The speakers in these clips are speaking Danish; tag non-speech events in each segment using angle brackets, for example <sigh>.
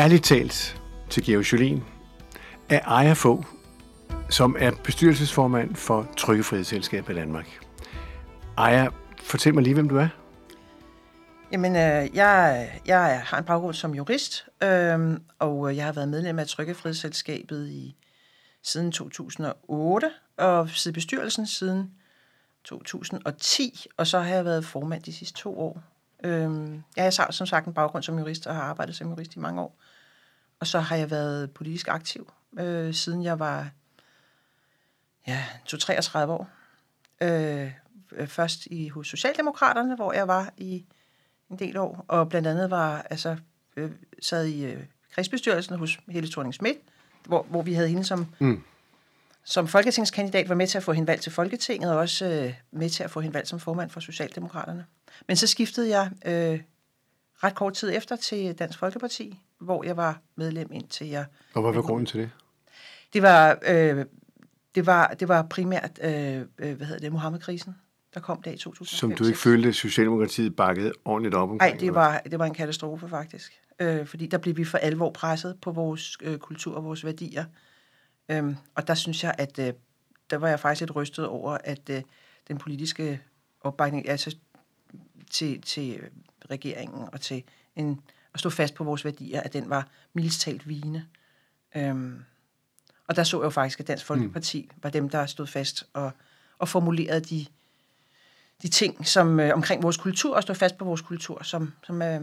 ærligt talt til Georg Jolien af Aya Fogh, som er bestyrelsesformand for Trykkefrihedsselskabet Danmark. Ejer, fortæl mig lige, hvem du er. Jamen, øh, jeg, jeg har en baggrund som jurist, øh, og jeg har været medlem af Trykkefrihedsselskabet i siden 2008, og siddet bestyrelsen siden 2010, og så har jeg været formand de sidste to år. Øh, jeg har som sagt en baggrund som jurist, og har arbejdet som jurist i mange år. Og så har jeg været politisk aktiv, øh, siden jeg var ja, 33 år. Øh, først i hos Socialdemokraterne, hvor jeg var i en del år, og blandt andet var, altså, øh, sad i øh, kredsbestyrelsen hos Helle thorning Schmidt, hvor, hvor vi havde hende som, mm. som folketingskandidat, var med til at få hende valgt til Folketinget, og også øh, med til at få hende valgt som formand for Socialdemokraterne. Men så skiftede jeg øh, ret kort tid efter til Dansk Folkeparti, hvor jeg var medlem indtil jeg... Og hvad var grunden til det? Det var, øh, det var, det var primært, øh, øh hvad hedder det, Mohammed-krisen, der kom der i 2005. Som du ikke følte, at Socialdemokratiet bakkede ordentligt op omkring? Nej, det var, det var en katastrofe faktisk. Øh, fordi der blev vi for alvor presset på vores øh, kultur og vores værdier. Øh, og der synes jeg, at øh, der var jeg faktisk lidt rystet over, at øh, den politiske opbakning altså, til, til regeringen og til en, at stå fast på vores værdier, at den var mildest talt vigende. Øh, og der så jeg jo faktisk, at Dansk Folkeparti mm. var dem, der stod fast og, og formulerede de de ting som øh, omkring vores kultur, og stå fast på vores kultur, som, som, øh,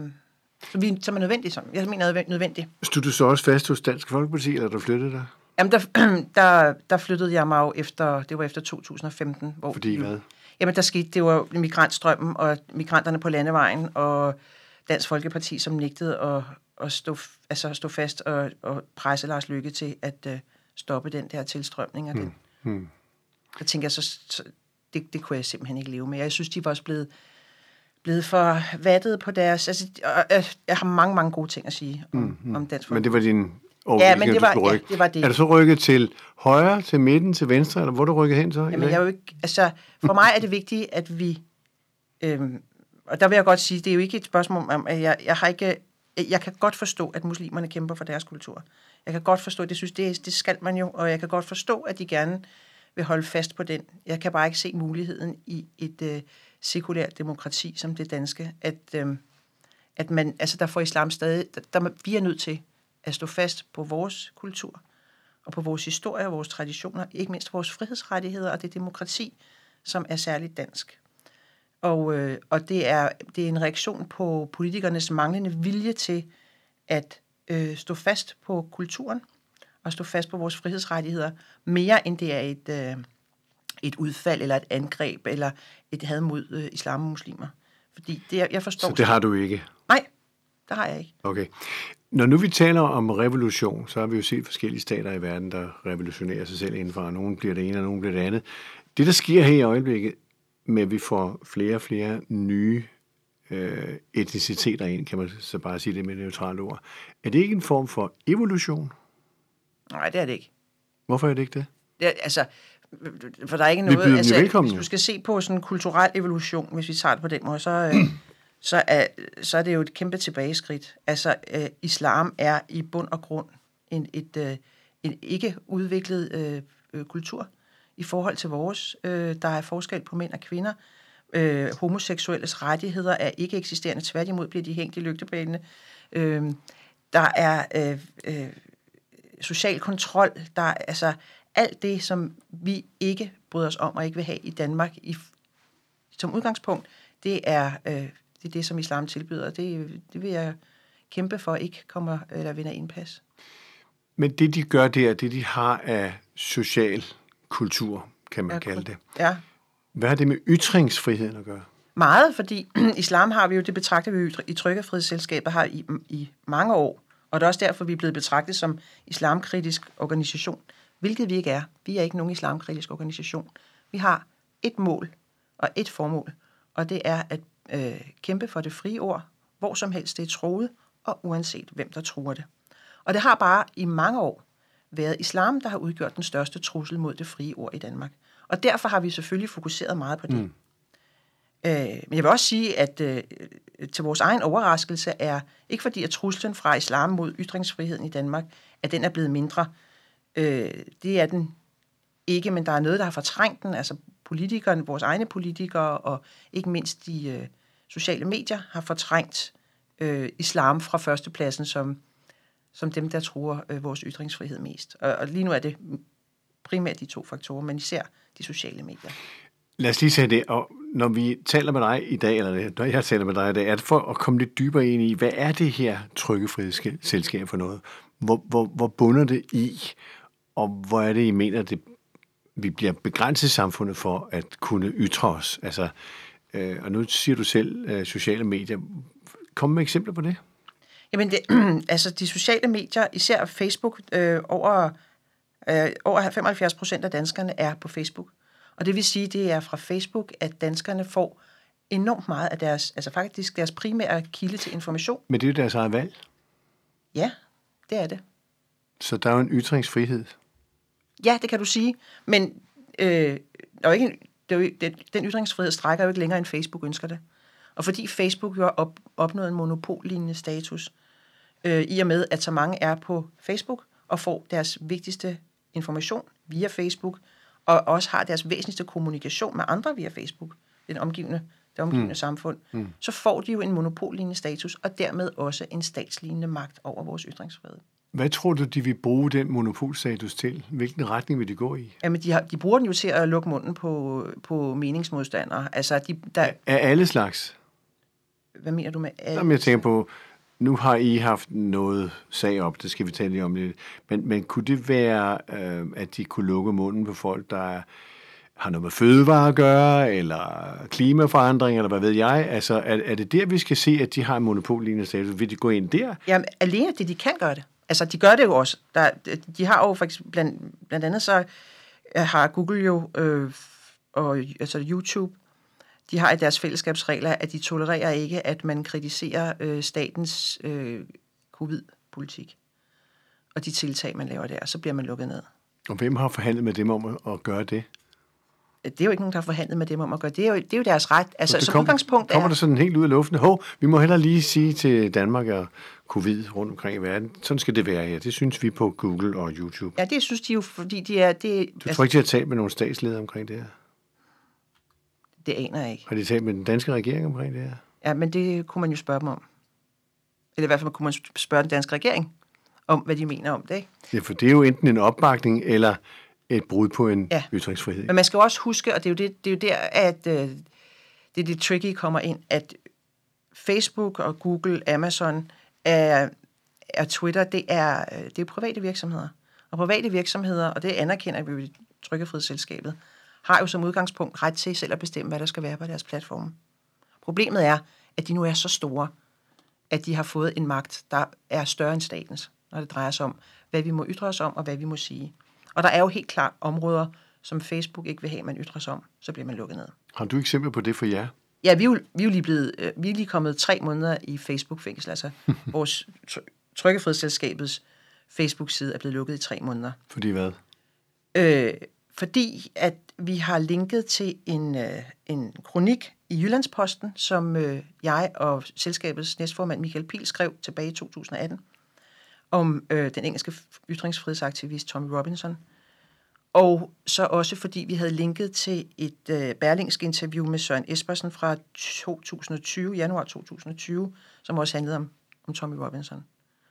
som, vi, som er nødvendigt. Som, jeg mener er nødvendigt. Stod du så også fast hos Dansk Folkeparti, eller du flyttede der? Jamen, der, <clears throat> der, der flyttede jeg mig jo efter, det var efter 2015. Hvor Fordi hvad? Jamen, der skete, det var migrantstrømmen og migranterne på landevejen, og Dansk Folkeparti, som nægtede at, at stå, altså stå fast og, og presse Lars Lykke til at uh, stoppe den der tilstrømning. Og den. Hmm. Der tænker jeg, så, så det, det kunne jeg simpelthen ikke leve med. Jeg synes, de var også blevet, blevet for vattet på deres... Altså, jeg, jeg har mange, mange gode ting at sige om, mm-hmm. om dansk Men det var din ja, men det var, ja, det var det. Er du så rykket til højre, til midten, til venstre, eller hvor er du rykket hen så? Jamen, jeg er jo ikke, altså, for mig er det vigtigt, at vi... Øhm, og der vil jeg godt sige, det er jo ikke et spørgsmål om, at jeg, jeg har ikke... Jeg kan godt forstå, at muslimerne kæmper for deres kultur. Jeg kan godt forstå, at det synes, det, det skal man jo, og jeg kan godt forstå, at de gerne vil holde fast på den. Jeg kan bare ikke se muligheden i et øh, sekulært demokrati som det danske, at, øh, at man, altså der får islam stadig, der, der, vi er nødt til at stå fast på vores kultur, og på vores historie og vores traditioner, ikke mindst vores frihedsrettigheder og det demokrati, som er særligt dansk. Og, øh, og det, er, det er en reaktion på politikernes manglende vilje til at øh, stå fast på kulturen, at stå fast på vores frihedsrettigheder, mere end det er et, øh, et udfald eller et angreb eller et had mod øh, islam og muslimer. Fordi det, jeg forstår... Så det har du ikke? Nej, det har jeg ikke. Okay. Når nu vi taler om revolution, så har vi jo set forskellige stater i verden, der revolutionerer sig selv indenfor. Nogen bliver det ene, og nogen bliver det andet. Det, der sker her i øjeblikket, med at vi får flere og flere nye øh, etniciteter ind, kan man så bare sige det med neutrale ord. Er det ikke en form for evolution? Nej, det er det ikke. Hvorfor er det ikke det? det er, altså, for der er ikke noget... altså, velkommen. Hvis du skal se på sådan en kulturel evolution, hvis vi tager det på den måde, så, øh, <clears throat> så, er, så er det jo et kæmpe tilbageskridt. Altså, øh, islam er i bund og grund en, et, øh, en ikke udviklet øh, øh, kultur i forhold til vores. Øh, der er forskel på mænd og kvinder. Øh, homoseksuelles rettigheder er ikke eksisterende. Tværtimod bliver de hængt i lygtepælene. Øh, der er øh, øh, social kontrol, der er altså alt det, som vi ikke bryder os om og ikke vil have i Danmark i, som udgangspunkt, det er, øh, det er det, som islam tilbyder. Det, det vil jeg kæmpe for ikke kommer eller vinder indpas. Men det, de gør der, det de har af social kultur, kan man ja, kalde det. Ja. Hvad har det med ytringsfriheden at gøre? Meget, fordi <clears throat> islam har vi jo, det betragter vi jo i Trykkefrihedsselskabet har i, i mange år, og det er også derfor, vi er blevet betragtet som islamkritisk organisation, hvilket vi ikke er. Vi er ikke nogen islamkritisk organisation. Vi har et mål og et formål, og det er at øh, kæmpe for det frie ord, hvor som helst det er troet, og uanset hvem der tror det. Og det har bare i mange år været islam, der har udgjort den største trussel mod det frie ord i Danmark. Og derfor har vi selvfølgelig fokuseret meget på det. Mm. Øh, men jeg vil også sige, at øh, til vores egen overraskelse er, ikke fordi at truslen fra islam mod ytringsfriheden i Danmark, at den er blevet mindre. Øh, det er den ikke, men der er noget, der har fortrængt den. Altså politikerne, vores egne politikere og ikke mindst de øh, sociale medier har fortrængt øh, islam fra førstepladsen som, som dem, der truer øh, vores ytringsfrihed mest. Og, og lige nu er det primært de to faktorer, men især de sociale medier. Lad os lige sige det, og når vi taler med dig i dag, eller når jeg taler med dig i dag, er det for at komme lidt dybere ind i, hvad er det her trykkefrihedsselskab for noget? Hvor, hvor, hvor bunder det i, og hvor er det, I mener, det, vi bliver begrænset i samfundet for at kunne ytre os? Altså, øh, og nu siger du selv øh, sociale medier. Kom med eksempler på det. Jamen, det, <clears throat> altså de sociale medier, især Facebook, øh, over, øh, over 75 procent af danskerne er på Facebook. Og det vil sige, det er fra Facebook, at danskerne får enormt meget af deres, altså faktisk deres primære kilde til information. Men det er jo deres eget valg. Ja, det er det. Så der er jo en ytringsfrihed. Ja, det kan du sige. Men øh, der er ikke, det er jo, det, den ytringsfrihed strækker jo ikke længere, end Facebook ønsker det. Og fordi Facebook jo har op, opnået en monopollignende status, øh, i og med, at så mange er på Facebook og får deres vigtigste information via Facebook, og også har deres væsentligste kommunikation med andre via Facebook, den omgivende, det omgivende mm. samfund, mm. så får de jo en monopollignende status, og dermed også en statslignende magt over vores ytringsfrihed. Hvad tror du, de vil bruge den monopolstatus til? Hvilken retning vil de gå i? Jamen, de, har, de bruger den jo til at lukke munden på, på meningsmodstandere. Altså, de, der... Er alle slags? Hvad mener du med alle? Jamen, jeg tænker på, nu har I haft noget sag op, det skal vi tale lige om lidt. Men, men kunne det være, øh, at de kunne lukke munden på folk, der har noget med fødevare at gøre, eller klimaforandring, eller hvad ved jeg? Altså, er, er det der, vi skal se, at de har en monopollignende status? Vil de gå ind der? Jamen, alene det, de kan gøre det. Altså, de gør det jo også. Der, de har jo faktisk, blandt, blandt andet så øh, har Google jo, øh, og altså YouTube, de har i deres fællesskabsregler, at de tolererer ikke, at man kritiserer øh, statens øh, covid-politik. Og de tiltag, man laver der, så bliver man lukket ned. Og hvem har forhandlet med dem om at, gøre det? Det er jo ikke nogen, der har forhandlet med dem om at gøre det. Er jo, det er jo deres ret. Altså, det som kom, udgangspunkt kommer er... der sådan helt ud af luften, hov, vi må heller lige sige til Danmark og covid rundt omkring i verden, sådan skal det være her. Det synes vi på Google og YouTube. Ja, det synes de jo, fordi de er... Det, du tror altså, ikke, de har talt med nogle statsledere omkring det her? Det aner jeg ikke. Har de talt med den danske regering omkring det her? Ja, men det kunne man jo spørge dem om. Eller i hvert fald kunne man spørge den danske regering om, hvad de mener om det. Ikke? Ja, for det er jo enten en opbakning eller et brud på en ja. ytringsfrihed. Men man skal jo også huske, og det er jo, det, det er jo der, at øh, det er det tricky kommer ind, at Facebook og Google, Amazon er, er Twitter, det er, øh, det er private virksomheder. Og private virksomheder, og det anerkender vi jo i Trykkefrihedsselskabet, har jo som udgangspunkt ret til selv at bestemme, hvad der skal være på deres platform. Problemet er, at de nu er så store, at de har fået en magt, der er større end statens, når det drejer sig om, hvad vi må ytre os om, og hvad vi må sige. Og der er jo helt klart områder, som Facebook ikke vil have, man ytrer sig om, så bliver man lukket ned. Har du eksempler på det for jer? Ja, vi er jo, vi er jo lige, blevet, øh, vi er lige kommet tre måneder i Facebook-fængsel. Altså, <laughs> vores trykkefrihedsselskabets Facebook-side er blevet lukket i tre måneder. Fordi hvad? Øh, fordi at vi har linket til en, øh, en kronik i Jyllandsposten, som øh, jeg og selskabets næstformand Michael Pil skrev tilbage i 2018, om øh, den engelske ytringsfrihedsaktivist Tommy Robinson. Og så også fordi vi havde linket til et øh, berlingsk interview med Søren Espersen fra 2020, januar 2020, som også handlede om, om Tommy Robinson.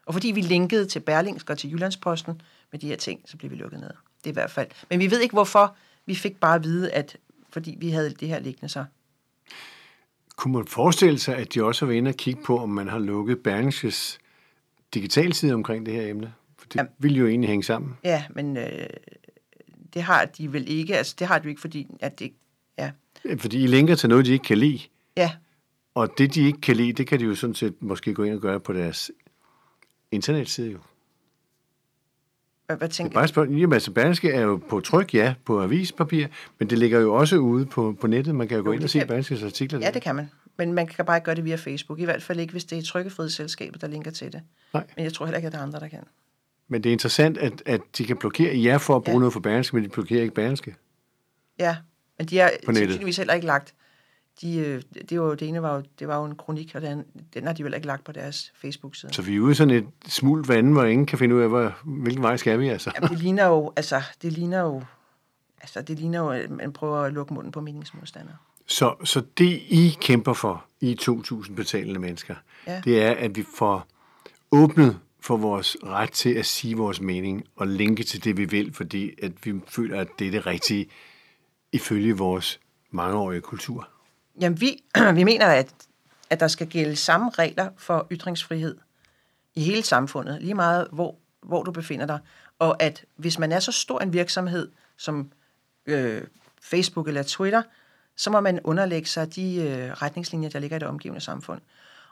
Og fordi vi linkede til Berlingsk og til Jyllandsposten med de her ting, så blev vi lukket ned. I hvert fald. Men vi ved ikke hvorfor. Vi fik bare at vide, at fordi vi havde det her liggende så. Kunne man forestille sig, at de også været inde og kigge på, om man har lukket Berlingskes digitalside omkring det her emne? For det ja. vil jo egentlig hænge sammen. Ja, men øh, det har de vel ikke. Altså, det har de ikke, fordi at det... Ja. Fordi I linker til noget, de ikke kan lide. Ja. Og det, de ikke kan lide, det kan de jo sådan set måske gå ind og gøre på deres internetside jo. Hvad, hvad tænker du? Bare spørg, jamen, altså, Berlingske er jo på tryk, ja, på avispapir, men det ligger jo også ude på, på nettet. Man kan jo, jo gå ind og se Berlingskes artikler. Ja, der. det kan man. Men man kan bare ikke gøre det via Facebook. I hvert fald ikke, hvis det er Trykkefrihedsselskabet, der linker til det. Nej. Men jeg tror heller ikke, at der er andre, der kan. Men det er interessant, at, at de kan blokere jer for at bruge ja. noget for Berlingske, men de blokerer ikke Berlingske. Ja, men de har sandsynligvis heller ikke lagt de, øh, det, var jo, det ene var jo, det var jo en kronik, og den, den har de vel ikke lagt på deres Facebook-side. Så vi er ude sådan et smult vand, hvor ingen kan finde ud af, hvor, hvilken vej skal vi altså. Jamen, det ligner jo, altså, det ligner jo, altså, det ligner jo, at man prøver at lukke munden på meningsmodstandere. Så, så det, I kæmper for, I 2.000 betalende mennesker, Ja. det er, at vi får åbnet for vores ret til at sige vores mening og linke til det, vi vil, fordi at vi føler, at det er det rigtige ifølge vores mangeårige kultur. Jamen, vi, <clears throat> vi mener, at, at der skal gælde samme regler for ytringsfrihed i hele samfundet, lige meget hvor, hvor du befinder dig. Og at hvis man er så stor en virksomhed som øh, Facebook eller Twitter, så må man underlægge sig de øh, retningslinjer, der ligger i det omgivende samfund.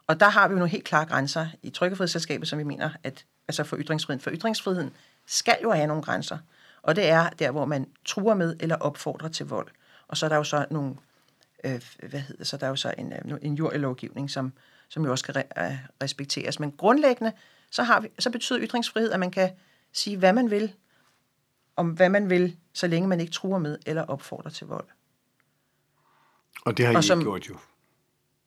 Og der har vi jo nogle helt klare grænser i Trykkefrihedsselskabet, som vi mener, at altså for ytringsfriheden. For ytringsfriheden skal jo have nogle grænser. Og det er der, hvor man truer med eller opfordrer til vold. Og så er der jo så nogle øh, hvad hedder, så der er jo så en, øh, en jordlovgivning, som, som jo også skal re- øh, respekteres. Men grundlæggende, så, har vi, så betyder ytringsfrihed, at man kan sige, hvad man vil, om hvad man vil, så længe man ikke truer med eller opfordrer til vold. Og det har I Og som... ikke gjort jo.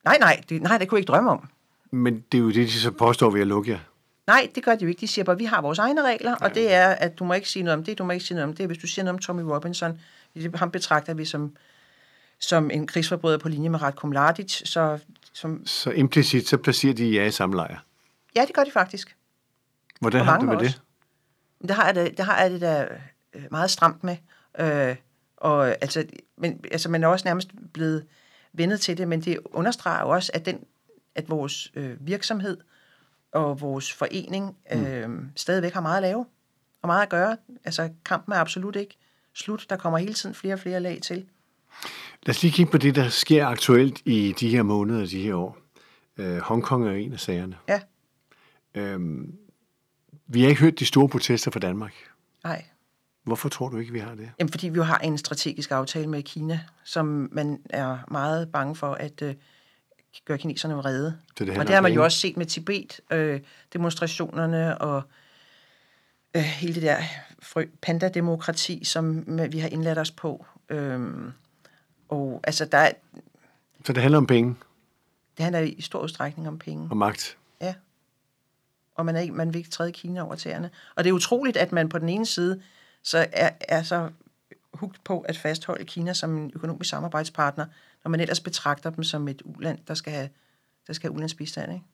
Nej, nej, det, nej, det kunne jeg ikke drømme om. Men det er jo det, de så påstår ved at lukke jer. Nej, det gør de jo ikke. De siger bare, at vi har vores egne regler, og det er, at du må ikke sige noget om det, du må ikke sige noget om det. Hvis du siger noget om Tommy Robinson, ham betragter vi som, som en krigsforbryder på linje med Ratko Mladic, så som, Så implicit, så placerer de jer i samme lejr. ja, det gør de faktisk. Hvordan har du med også. det? Det har jeg det, det, har jeg det da øh, meget stramt med. Øh, og, altså, men, altså, man er også nærmest blevet vendet til det, men det understreger jo også, at, den, at vores øh, virksomhed og vores forening øh, mm. stadigvæk har meget at lave og meget at gøre. Altså, kampen er absolut ikke slut. Der kommer hele tiden flere og flere lag til. Lad os lige kigge på det, der sker aktuelt i de her måneder, de her år. Øh, Hongkong er en af sagerne. Ja, Øhm, vi har ikke hørt de store protester fra Danmark. nej. Hvorfor tror du ikke, vi har det? Jamen, fordi vi jo har en strategisk aftale med Kina, som man er meget bange for at øh, gøre kineserne vrede. Det handler og det har man jo også set med Tibet, øh, demonstrationerne og øh, hele det der frø- panda-demokrati, som øh, vi har indladt os på. Øhm, og altså, der er, Så det handler om penge det handler i stor udstrækning om penge. og magt. Ja. Og man, er ikke, man vil ikke træde Kina over tæerne. Og det er utroligt, at man på den ene side så er, er så hugt på at fastholde Kina som en økonomisk samarbejdspartner, når man ellers betragter dem som et uland, der skal have, der skal have ulandsbistand. Ikke?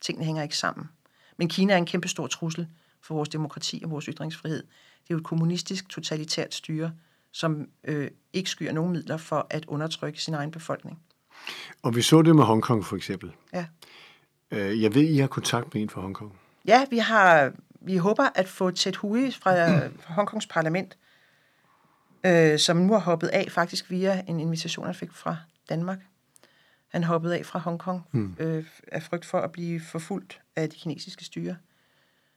Tingene hænger ikke sammen. Men Kina er en kæmpe stor trussel for vores demokrati og vores ytringsfrihed. Det er jo et kommunistisk, totalitært styre, som øh, ikke skyer nogen midler for at undertrykke sin egen befolkning. Og vi så det med Hongkong for eksempel. Ja. Øh, jeg ved, I har kontakt med en fra Hongkong. Ja, vi har vi håber at få Ted Hui fra <clears throat> Hongkongs parlament, øh, som nu har hoppet af faktisk via en invitation, han fik fra Danmark. Han hoppede af fra Hongkong mm. øh, af frygt for at blive forfulgt af det kinesiske styre.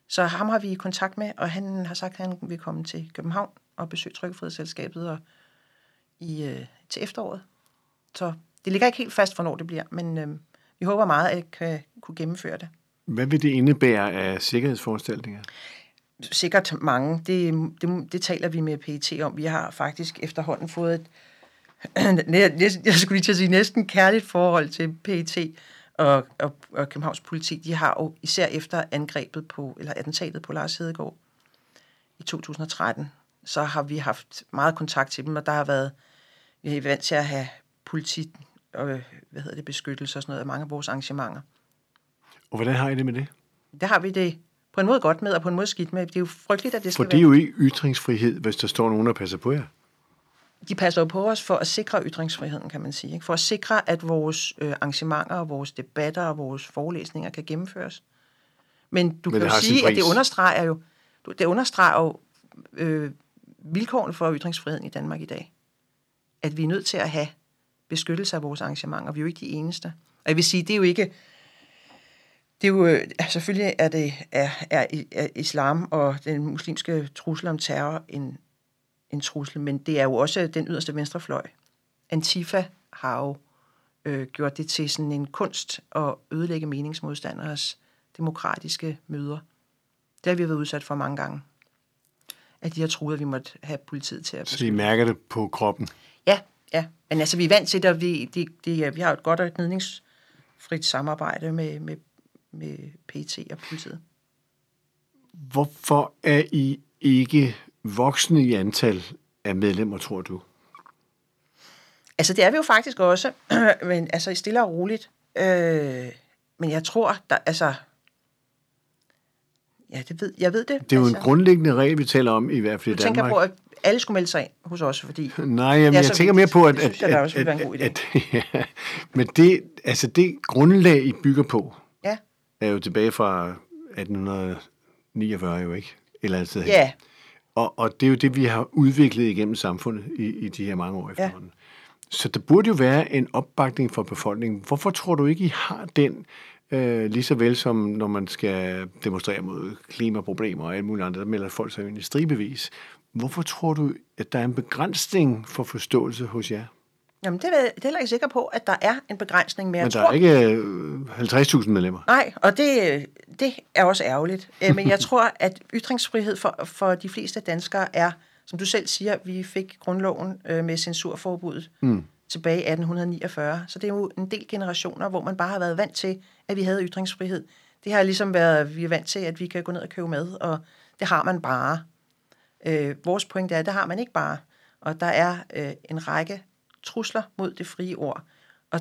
Så ham har vi i kontakt med, og han har sagt, at han vil komme til København og besøge Trykkefrihedsselskabet og i, øh, til efteråret. Så det ligger ikke helt fast, hvornår det bliver, men øh, vi håber meget, at jeg kan kunne gennemføre det. Hvad vil det indebære af sikkerhedsforanstaltninger? sikkert mange. Det, det, det taler vi med PET om. Vi har faktisk efterhånden fået et, <clears throat> næsten- jeg skulle lige til at sige, næsten kærligt forhold til PET og, og, og Københavns politi. De har jo især efter angrebet på, eller attentatet på Lars Hedegaard i 2013, så har vi haft meget kontakt til dem, og der har været, vi er vant til at have politi og hvad hedder det, beskyttelse og sådan noget af mange af vores arrangementer. Og hvordan har I det med det? Der har vi det på en måde godt med, og på en måde skidt med. Det er jo frygteligt, at det For skal det er være... jo ikke ytringsfrihed, hvis der står nogen, der passer på jer. de passer jo på os for at sikre ytringsfriheden, kan man sige. Ikke? For at sikre, at vores øh, arrangementer, og vores debatter og vores forelæsninger kan gennemføres. Men du Men kan jo sige, at det understreger jo, det understreger jo øh, vilkårene for ytringsfriheden i Danmark i dag. At vi er nødt til at have beskyttelse af vores arrangementer. Vi er jo ikke de eneste. Og jeg vil sige, det er jo ikke... Det er jo, øh, selvfølgelig er det er, er, er islam og den muslimske trussel om terror en, en trussel, men det er jo også den yderste venstrefløj. Antifa har jo øh, gjort det til sådan en kunst at ødelægge meningsmodstanderes demokratiske møder. Det har vi været udsat for mange gange. At de har troet, at vi måtte have politiet til at Så I mærker det på kroppen. Ja, Ja, men altså vi er vant til det, og vi, de, de, vi har et godt og gnidningsfrit samarbejde med, med, med PT og politiet. Hvorfor er I ikke voksne i antal af medlemmer, tror du? Altså det er vi jo faktisk også, <clears throat> men altså stille og roligt. Øh, men jeg tror, der, altså... Ja, det ved, jeg ved det. Det er jo altså, en grundlæggende regel, vi taler om, i hvert fald i Du tænker Danmark. på, at alle skulle melde sig ind hos os, fordi... <laughs> Nej, jamen, Ja, jeg tænker mere på, at... det synes jeg at, også ville være en god idé. at, <laughs> ja, men det, altså det grundlag, I bygger på, Ja, er jo tilbage fra 1849 jo ikke? Eller hen. ja, Og, og det er jo det, vi har udviklet igennem samfundet i, i de her mange år Ja. efterhånden. Så der burde jo være en opbakning fra befolkningen. Hvorfor tror du ikke, I har den, øh, lige så vel som når man skal demonstrere mod klimaproblemer og alt muligt andet, der melder folk sig ind i stribevis. Hvorfor tror du, at der er en begrænsning for forståelse hos jer? Jamen, det er, jeg- det er heller ikke sikker på, at der er en begrænsning, men jeg Men der tror... er ikke øh, 50.000 medlemmer. Nej, og det, det er også ærgerligt. Øh, Men jeg <laughs> tror, at ytringsfrihed for, for de fleste danskere er, som du selv siger, vi fik grundloven øh, med censurforbuddet mm. tilbage i 1849. Så det er jo en del generationer, hvor man bare har været vant til, at vi havde ytringsfrihed. Det har ligesom været, vi er vant til, at vi kan gå ned og købe mad, og det har man bare. Øh, vores pointe er, at det har man ikke bare. Og der er øh, en række trusler mod det frie ord. Og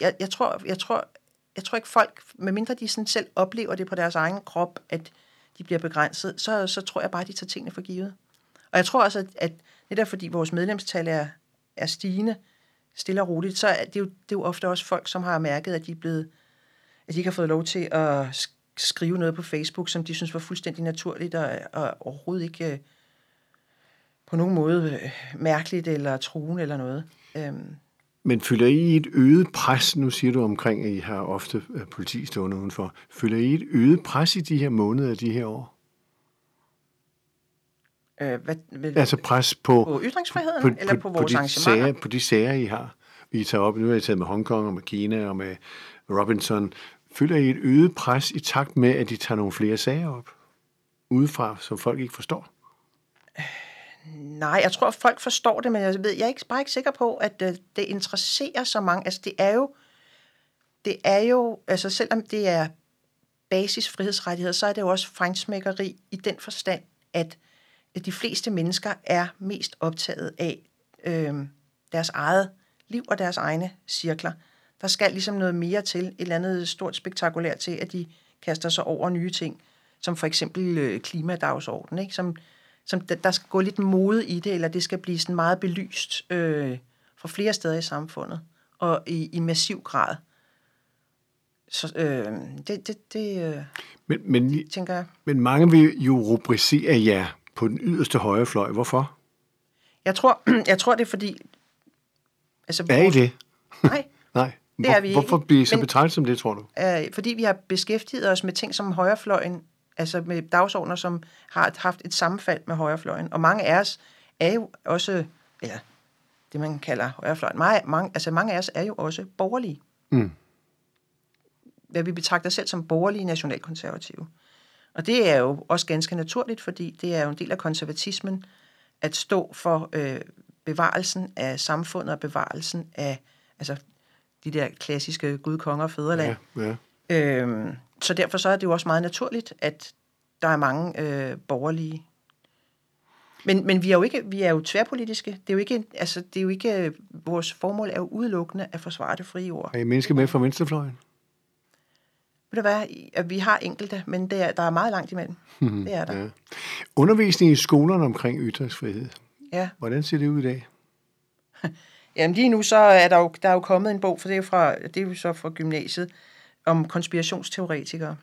jeg, jeg, tror, jeg, tror, jeg tror ikke folk, medmindre de sådan selv oplever det på deres egen krop, at de bliver begrænset, så, så tror jeg bare, at de tager tingene for givet. Og jeg tror også, at, at netop fordi vores medlemstal er, er stigende, stille og roligt, så er det, jo, det er jo ofte også folk, som har mærket, at de, er blevet, at de ikke har fået lov til at sk- skrive noget på Facebook, som de synes var fuldstændig naturligt og, og overhovedet ikke øh, på nogen måde øh, mærkeligt eller truende eller noget. Øhm, Men føler I et øget pres, nu siger du omkring, at I har ofte øh, politi stående udenfor, føler I et øget pres i de her måneder, de her år? øh, hvad, hvad, Altså pres på, på ytringsfriheden, på, eller på, på vores de arrangementer? sager, på de sager, I har. I tager op, nu har I taget med Hongkong og med Kina og med Robinson. Føler I et øget pres i takt med, at de tager nogle flere sager op? Udefra, som folk ikke forstår? Nej, jeg tror, at folk forstår det, men jeg, ved, jeg er ikke, bare ikke sikker på, at øh, det interesserer så mange. Altså, det er jo, det er jo, altså selvom det er basisfrihedsrettigheder, så er det jo også fejnsmækkeri i den forstand, at, at de fleste mennesker er mest optaget af øh, deres eget liv og deres egne cirkler. Der skal ligesom noget mere til, et eller andet stort spektakulært til, at de kaster sig over nye ting, som for eksempel øh, klimadagsordenen, ikke? Som, som der, der skal gå lidt mode i det, eller det skal blive sådan meget belyst øh, fra flere steder i samfundet, og i, i massiv grad. Så øh, det, det, det øh, Men, men, tænker jeg. men mange vil jo rubricere jer på den yderste højre fløj. Hvorfor? Jeg tror, <clears throat> jeg tror det er fordi... Altså, Er I det? Nej. Det er vi ikke. Hvorfor bliver I så Men- betragtet som det, tror du? øh, fordi vi har beskæftiget os med ting som højrefløjen, altså med dagsordner, som har haft et sammenfald med højrefløjen. Og mange af os er jo også, eller det man kalder højrefløjen, mange, mange, altså mange af os er jo også borgerlige. Mm. Hvad vi betragter selv som borgerlige nationalkonservative. Og det er jo også ganske naturligt, fordi det er jo en del af konservatismen at stå for øh, bevarelsen af samfundet og bevarelsen af altså, de der klassiske Gud, konger og fædreland. Ja, ja. Øhm, så derfor så er det jo også meget naturligt, at der er mange øh, borgerlige. Men, men vi er jo ikke, vi er jo tværpolitiske. Det er jo ikke, altså, det er jo ikke, vores formål er jo udelukkende at forsvare det frie ord. Er I mennesker med fra venstrefløjen? Ved du hvad, at vi har enkelte, men det er, der er meget langt imellem. Det er der. Ja. Undervisning i skolerne omkring ytringsfrihed. Ja. Hvordan ser det ud i dag? <laughs> Jamen lige nu så er der jo, der er jo kommet en bog, for det er fra, det er jo så fra gymnasiet, om konspirationsteoretikere.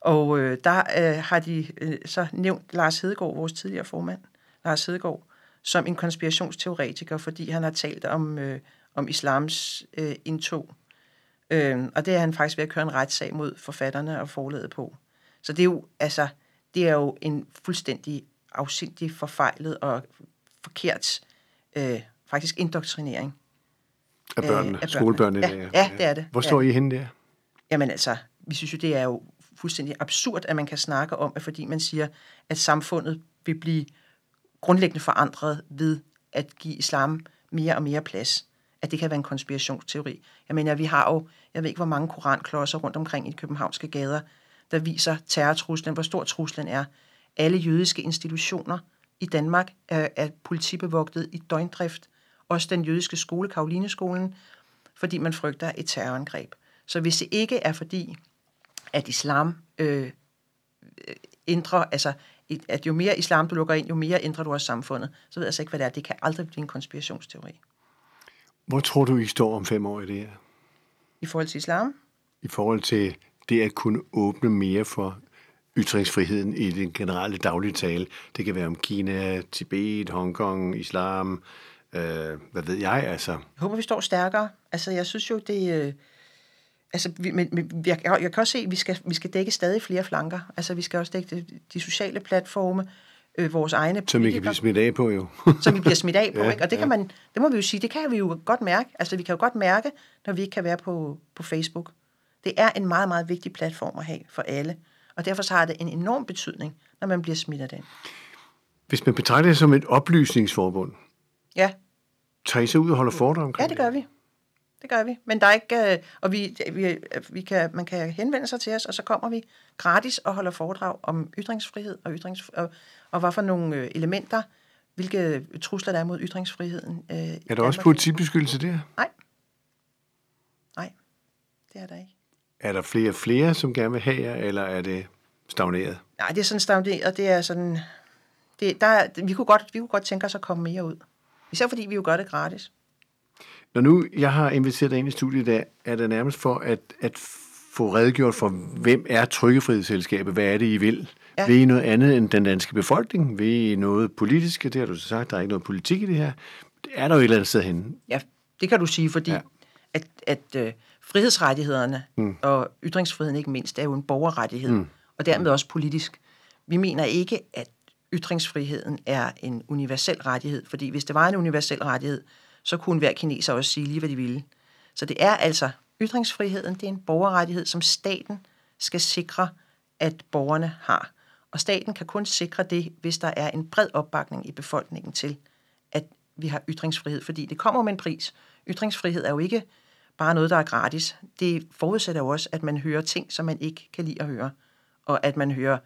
Og øh, der øh, har de øh, så nævnt Lars Hedegaard, vores tidligere formand, Lars Hedegaard, som en konspirationsteoretiker, fordi han har talt om, øh, om islams øh, indtog. Øh, og det er han faktisk ved at køre en retssag mod forfatterne og forlaget på. Så det er jo, altså, det er jo en fuldstændig afsindig forfejlet og forkert øh, faktisk indoktrinering. Af børnene, af børnene. skolebørnene? Ja, der. ja, det er det. Hvor står Ja. I henne der? Jamen altså, vi synes jo, det er jo fuldstændig absurd, at man kan snakke om, at fordi man siger, at samfundet vil blive grundlæggende forandret ved at give islam mere og mere plads. at det kan være en konspirationsteori. Jeg mener, vi har jo, jeg ved ikke, hvor mange koranklodser rundt omkring i de københavnske gader, der viser terrortruslen, hvor stor truslen er. Alle jødiske institutioner i Danmark er, er politibevogtet i døgndrift. Også den jødiske skole, Karolineskolen, fordi man frygter et terrorangreb. Så hvis det ikke er fordi, at islam øh, ændrer, altså at jo mere islam du lukker ind, jo mere ændrer du også samfundet, så ved jeg altså ikke, hvad det er. Det kan aldrig blive en konspirationsteori. Hvor tror du, I står om fem år i det her? I forhold til islam? I forhold til det at kunne åbne mere for ytringsfriheden i den generelle daglige tale. Det kan være om Kina, Tibet, Hongkong, islam, øh, hvad ved jeg altså. Jeg håber, vi står stærkere. Altså, jeg synes jo, det... Øh, altså, vi, men, men, jeg, jeg kan også se, at vi skal, vi skal dække stadig flere flanker. Altså, vi skal også dække de, de sociale platforme, øh, vores egne Som vi kan blive smidt af på, jo. <laughs> som vi bliver smidt af på, ja, ikke? Og det, kan man, det må vi jo sige, det kan vi jo godt mærke. Altså, vi kan jo godt mærke, når vi ikke kan være på, på Facebook. Det er en meget, meget vigtig platform at have for alle. Og derfor så har det en enorm betydning, når man bliver smidt af den. Hvis man betragter det som et oplysningsforbund, ja. tager I så ud og holder foredrag omkring Ja, det gør vi. Det gør vi. Men der er ikke, øh, og vi, vi, vi kan, man kan henvende sig til os, og så kommer vi gratis og holder foredrag om ytringsfrihed og, ytrings, og, og hvad for nogle øh, elementer, hvilke trusler der er mod ytringsfriheden. Øh, er der også politibeskyttelse der? Nej. Nej, det er der ikke. Er der flere og flere, som gerne vil have jer, eller er det stagneret? Nej, det er sådan stagneret. Det er sådan... Det, der, vi, kunne godt, vi kunne godt tænke os at komme mere ud. Især fordi vi jo gør det gratis. Når nu jeg har inviteret dig ind i studiet i dag, er det nærmest for at, at få redegjort for, hvem er Trykkefrihedsselskabet? Hvad er det, I vil? Ja. Vil I noget andet end den danske befolkning? Vil I noget politisk? Det har du så sagt, der er ikke noget politik i det her. Det er der jo et eller andet sted henne. Ja, det kan du sige, fordi ja. at, at uh, frihedsrettighederne mm. og ytringsfriheden ikke mindst er jo en borgerrettighed, mm. og dermed også politisk. Vi mener ikke, at ytringsfriheden er en universel rettighed, fordi hvis det var en universel rettighed, så kunne hver kineser også sige lige, hvad de ville. Så det er altså ytringsfriheden, det er en borgerrettighed, som staten skal sikre, at borgerne har. Og staten kan kun sikre det, hvis der er en bred opbakning i befolkningen til, at vi har ytringsfrihed, fordi det kommer med en pris. Ytringsfrihed er jo ikke bare noget, der er gratis. Det forudsætter jo også, at man hører ting, som man ikke kan lide at høre, og at man hører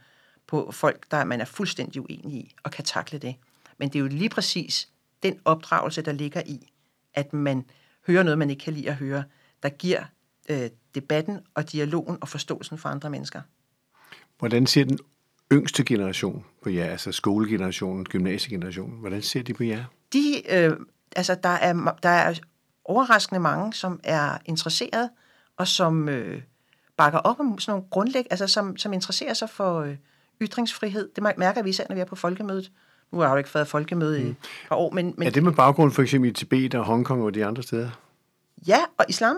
på folk, der man er fuldstændig uenig i, og kan takle det. Men det er jo lige præcis den opdragelse, der ligger i, at man hører noget, man ikke kan lide at høre, der giver øh, debatten og dialogen og forståelsen for andre mennesker. Hvordan ser den yngste generation på jer, altså skolegenerationen, gymnasiegenerationen, hvordan ser de på jer? De, øh, altså der er, der er overraskende mange, som er interesseret, og som øh, bakker op om sådan nogle grundlæg, altså som, som interesserer sig for øh, ytringsfrihed. Det mærker vi især, når vi er på folkemødet. Nu har jeg jo ikke været folkemøde mm. i et par år, men... men er det med baggrund for eksempel i Tibet og Hongkong og de andre steder? Ja, og islam.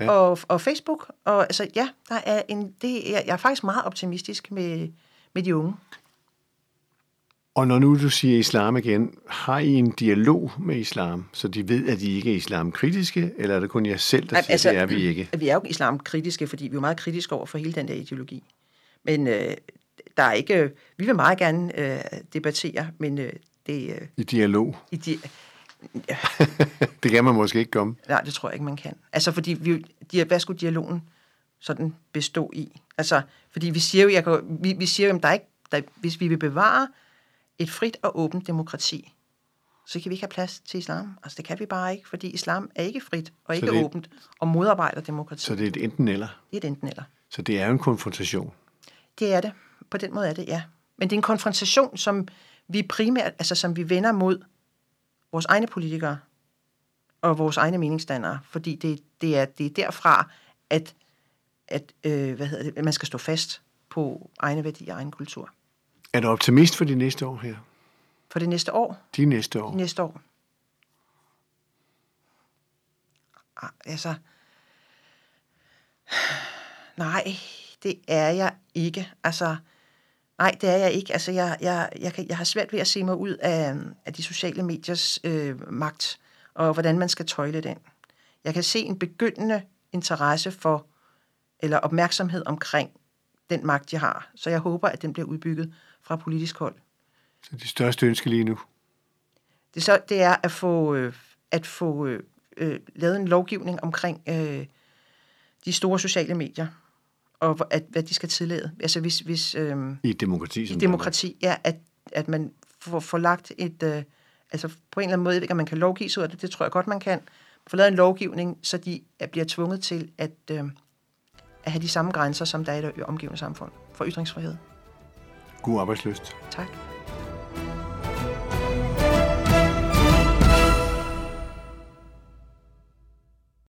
Ja. Og, og Facebook. Og altså, ja, der er en, det, jeg, jeg er faktisk meget optimistisk med, med de unge. Og når nu du siger islam igen, har I en dialog med islam, så de ved, at I ikke er islamkritiske, eller er det kun jer selv, der siger, altså, det er vi ikke? Vi er jo islamkritiske, fordi vi er meget kritiske over for hele den der ideologi. Men øh, der er ikke... Vi vil meget gerne øh, debattere, men øh, det... Øh, I dialog? I di ja. <laughs> det kan man måske ikke komme. Nej, det tror jeg ikke, man kan. Altså, fordi vi, de, hvad skulle dialogen sådan bestå i? Altså, fordi vi siger jo, jeg kan, vi, vi siger jo, der er ikke, der, hvis vi vil bevare et frit og åbent demokrati, så kan vi ikke have plads til islam. Altså, det kan vi bare ikke, fordi islam er ikke frit og ikke det, åbent og modarbejder demokrati. Så det er et enten eller? Det er et enten eller. Så det er jo en konfrontation? Det er det. På den måde er det, ja. Men det er en konfrontation, som vi primært, altså som vi vender mod vores egne politikere og vores egne meningsdannere, fordi det, det, er, det er derfra, at, at øh, hvad hedder det, man skal stå fast på egne værdier og egen kultur. Er du optimist for de næste år her? For det næste år? De næste år? De næste år. Ah, altså, <sighs> nej, det er jeg ikke. Altså, nej, det er jeg ikke. Altså, jeg, jeg, jeg, kan, jeg har svært ved at se mig ud af, af de sociale mediers øh, magt, og hvordan man skal tøjle den. Jeg kan se en begyndende interesse for, eller opmærksomhed omkring den magt, de har. Så jeg håber, at den bliver udbygget fra politisk hold. Så det største ønske lige nu? Det, så, det er at få, øh, at få øh, øh, lavet en lovgivning omkring øh, de store sociale medier, og at, hvad de skal tillade. Altså hvis, hvis øh, I et demokrati som demokrati er, at, at man får, får lagt et... Øh, altså på en eller anden måde, ikke, om man kan lovgive sig ud af det, det tror jeg godt, man kan. Få lavet en lovgivning, så de er- bliver tvunget til at, øh, at have de samme grænser, som der er i det omgivende samfund for ytringsfrihed. God arbejdsløst. Tak.